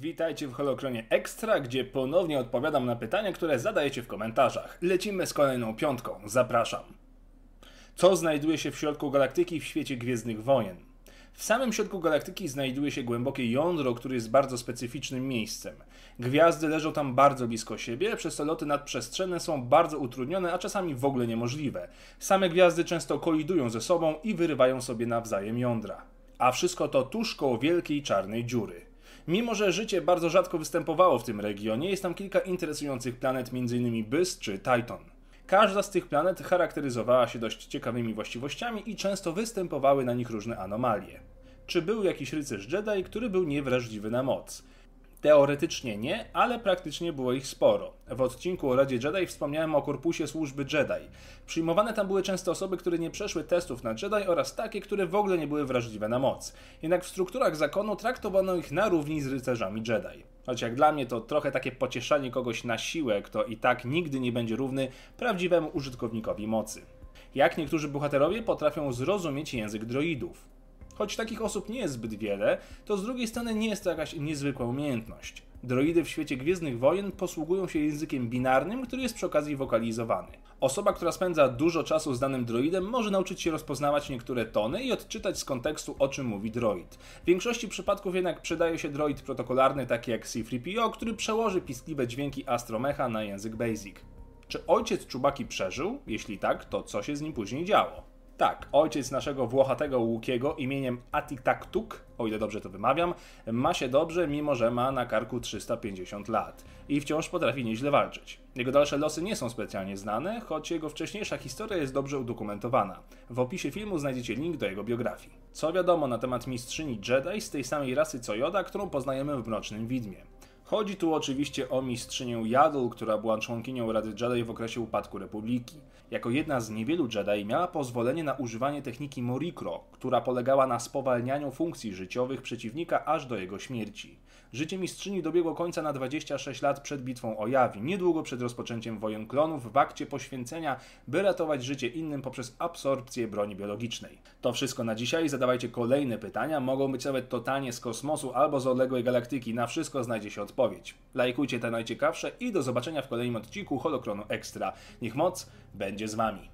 Witajcie w Holokronie Extra, gdzie ponownie odpowiadam na pytania, które zadajecie w komentarzach. Lecimy z kolejną piątką. Zapraszam. Co znajduje się w środku galaktyki w świecie Gwiezdnych Wojen? W samym środku galaktyki znajduje się głębokie jądro, które jest bardzo specyficznym miejscem. Gwiazdy leżą tam bardzo blisko siebie, przez to loty nadprzestrzenne są bardzo utrudnione, a czasami w ogóle niemożliwe. Same gwiazdy często kolidują ze sobą i wyrywają sobie nawzajem jądra. A wszystko to tuż koło wielkiej czarnej dziury. Mimo, że życie bardzo rzadko występowało w tym regionie, jest tam kilka interesujących planet, m.in. Bys czy Titan. Każda z tych planet charakteryzowała się dość ciekawymi właściwościami i często występowały na nich różne anomalie. Czy był jakiś rycerz Jedi, który był niewrażliwy na moc? Teoretycznie nie, ale praktycznie było ich sporo. W odcinku o Radzie Jedi wspomniałem o korpusie służby Jedi. Przyjmowane tam były często osoby, które nie przeszły testów na Jedi oraz takie, które w ogóle nie były wrażliwe na moc. Jednak w strukturach zakonu traktowano ich na równi z rycerzami Jedi. Choć jak dla mnie to trochę takie pocieszanie kogoś na siłę, kto i tak nigdy nie będzie równy prawdziwemu użytkownikowi mocy. Jak niektórzy bohaterowie potrafią zrozumieć język droidów. Choć takich osób nie jest zbyt wiele, to z drugiej strony nie jest to jakaś niezwykła umiejętność. Droidy w świecie Gwiezdnych Wojen posługują się językiem binarnym, który jest przy okazji wokalizowany. Osoba, która spędza dużo czasu z danym droidem, może nauczyć się rozpoznawać niektóre tony i odczytać z kontekstu, o czym mówi droid. W większości przypadków jednak przydaje się droid protokolarny, taki jak C-3PO, który przełoży piskliwe dźwięki Astromecha na język Basic. Czy ojciec Czubaki przeżył? Jeśli tak, to co się z nim później działo? Tak, ojciec naszego włochatego Łukiego imieniem Atitaktuk, o ile dobrze to wymawiam, ma się dobrze, mimo że ma na karku 350 lat i wciąż potrafi nieźle walczyć. Jego dalsze losy nie są specjalnie znane, choć jego wcześniejsza historia jest dobrze udokumentowana. W opisie filmu znajdziecie link do jego biografii. Co wiadomo na temat mistrzyni Jedi z tej samej rasy co Yoda, którą poznajemy w Mrocznym Widmie? Chodzi tu oczywiście o mistrzynię Jadul, która była członkinią Rady Jedi w okresie upadku Republiki. Jako jedna z niewielu Jedi miała pozwolenie na używanie techniki Morikro, która polegała na spowalnianiu funkcji życiowych przeciwnika aż do jego śmierci. Życie mistrzyni dobiegło końca na 26 lat przed bitwą o Jawi, niedługo przed rozpoczęciem wojen klonów w akcie poświęcenia, by ratować życie innym poprzez absorpcję broni biologicznej. To wszystko na dzisiaj, zadawajcie kolejne pytania, mogą być nawet totalnie z kosmosu albo z odległej galaktyki, na wszystko znajdzie się odpowiedź odpowiedź. Lajkujcie te najciekawsze i do zobaczenia w kolejnym odcinku Holochronu Extra. Niech moc będzie z Wami.